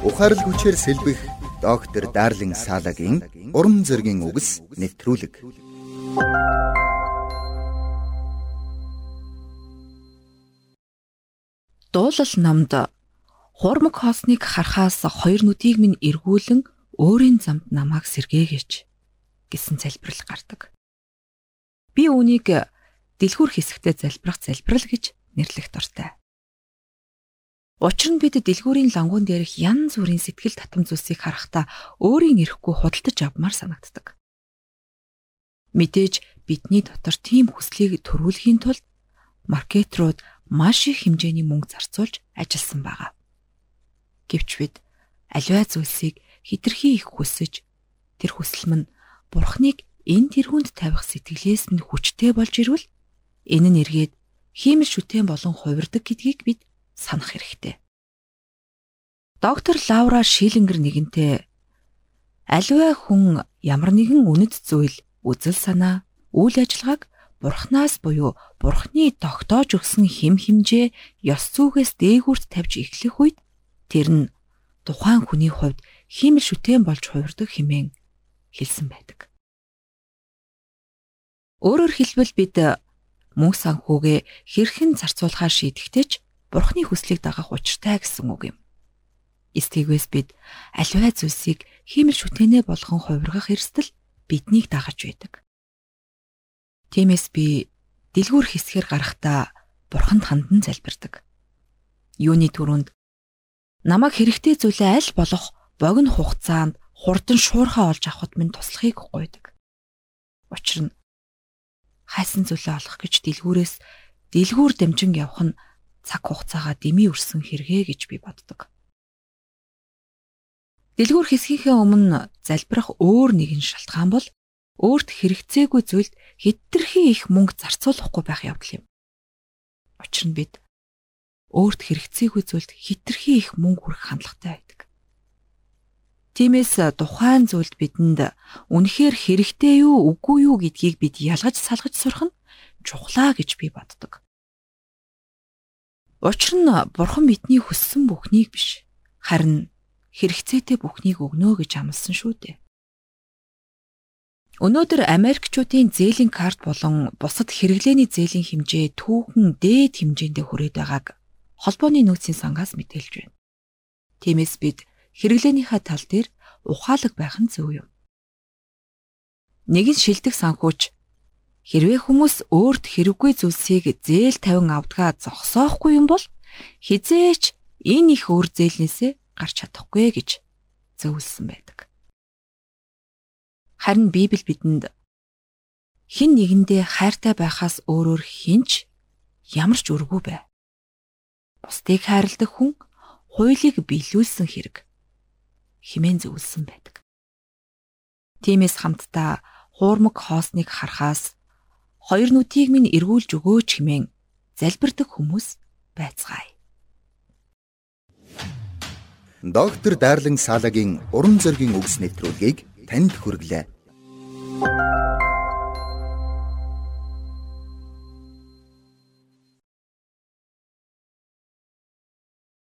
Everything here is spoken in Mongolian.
Ухаарл хүчээр сэлбэх доктор Дарлин Салагийн уран зөгийн үгс нэвтрүүлэг. Дуулал намд хурмаг хоосныг харахаас хоёр нүдийг минь эргүүлэн өөрийн замд намайг сэргээгэж гэсэн залбирал гардаг. Би үүнийг дэлгүүр хэсэгтээ залбирах залбирал гэж нэрлэх дуртай. Учир нь бид дэлгүүрийн лангуун дээрх янз бүрийн сэтгэл татам зүйлсийг харахтаа өөрийн эрэхгүй худалдаж авмаар санагддаг. Мэдээж бидний дотор тийм хүслийг төрүүлэхийн тулд маркетрууд маш их хэмжээний мөнгө зарцуулж ажилласан байгаа. Гэвч бид аливаа зүйлсийг хитрхи их хүсэж тэр хүсэл мань бурхныг энэ тэргуунд тавих сэтгэлээс нь хүчтэй болж ирвэл энэ нь эргээд хиймэл шүтэн болон хувирдаг гэдгийг бид санах хэрэгтэй. Доктор Лаура Шилингер нэгэнтээ аливаа хүн ямар нэгэн үнэт зүйл, үзэл санаа, үйл ажиллагааг бурхнаас буюу бурхны тогтоож өгсөн хим химжээ, ёс зүгээс дээгүүрт тавьж эхлэх үед тэр нь тухайн хүний хувьд хиймэл шүтэн болж хувирдаг хэмээн хэлсэн байдаг. Өөрөөр хэлбэл бид мөнгө санхүүгээ хэрхэн зарцуулахаа шийдэхдээ ч Бурхны хүслийг дагах учиртай гэсэн үг юм. Эсвээс бид аливаа зүйлсийг хиймэл шүтэнэ болгон хувиргах эрсдэл биднийг дагаж байдаг. Тиймээс би дэлгүүр хэсгээр гарахдаа Бурханд хандан залбирдаг. Юуны түрүүнд намайг хэрэгтэй зүйлээ аль болох богино хугацаанд хурдан шуурхаа олж авахд минь туслахыг гуйдаг. Учир нь хайсан зүйлээ олох гэж дэлгүүрээс дэлгүүр дамжин явах нь цаг хугацаагаа дэмий өрсөн хэрэгэ гэж би боддог. Дэлгүүр хэсгийнхээ өмнө залбирах өөр нэгэн шалтгаан бол өөрт хэрэгцээгүй зүйлд хэтэрхий их мөнгө зарцуулахгүй байх явдал юм. Учир нь бид өөрт хэрэгцээгүй зүйлд хэтэрхий их мөнгө хүргэх хандлагатай байдаг. Тиймээс тухайн зүйлд бидэнд үнэхээр хэрэгтэй юу үгүй юу гэдгийг бид ялгаж салгаж сурах нь чухлаа гэж би боддог. Учир нь бурхан бидний хүссэн бүхнийг биш харин хэрэгцээтэй бүхнийг өгнө гэж амласан шүү дээ. Өнөөдөр Америкчуудын зээлийн карт болон бусад хэрэглээний зээлийн хэмжээ түүхэн дээд хэмжээндээ хүрээд байгааг холбооны нөөцийн сангаас мэдээлж байна. Тиймээс бид хэрэглээнийхээ тал дээр ухаалаг байх нь зөв юм. Нэгэн шилдэг санхүүч Хэрвээ хүмүүс өөрт хэрэггүй зүйлсийг зээл тавин авдгаа зогсоохгүй юм бол хизээч энэ их өөр зээлнээсээ гарч чадахгүй гэж зөвлөсөн байдаг. Харин Библи бидэнд хин нэгэндээ хайртай байхаас өөрөөр хинч ямар ч үргүй бай. Бусдыг хайрладаг хүн хуулийг биелүүлсэн хэрэг химэн зөвлөсөн байдаг. Тиймээс хамтдаа хуурмаг хоосныг харахаас хоёр нүдийг минь эргүүлж өгөөч хэмээн залбирдаг хүмүүс байцгаая. Доктор Дарлин Салагийн уран зөгийн үгс нэвтрүүлгийг танд хүргэлээ.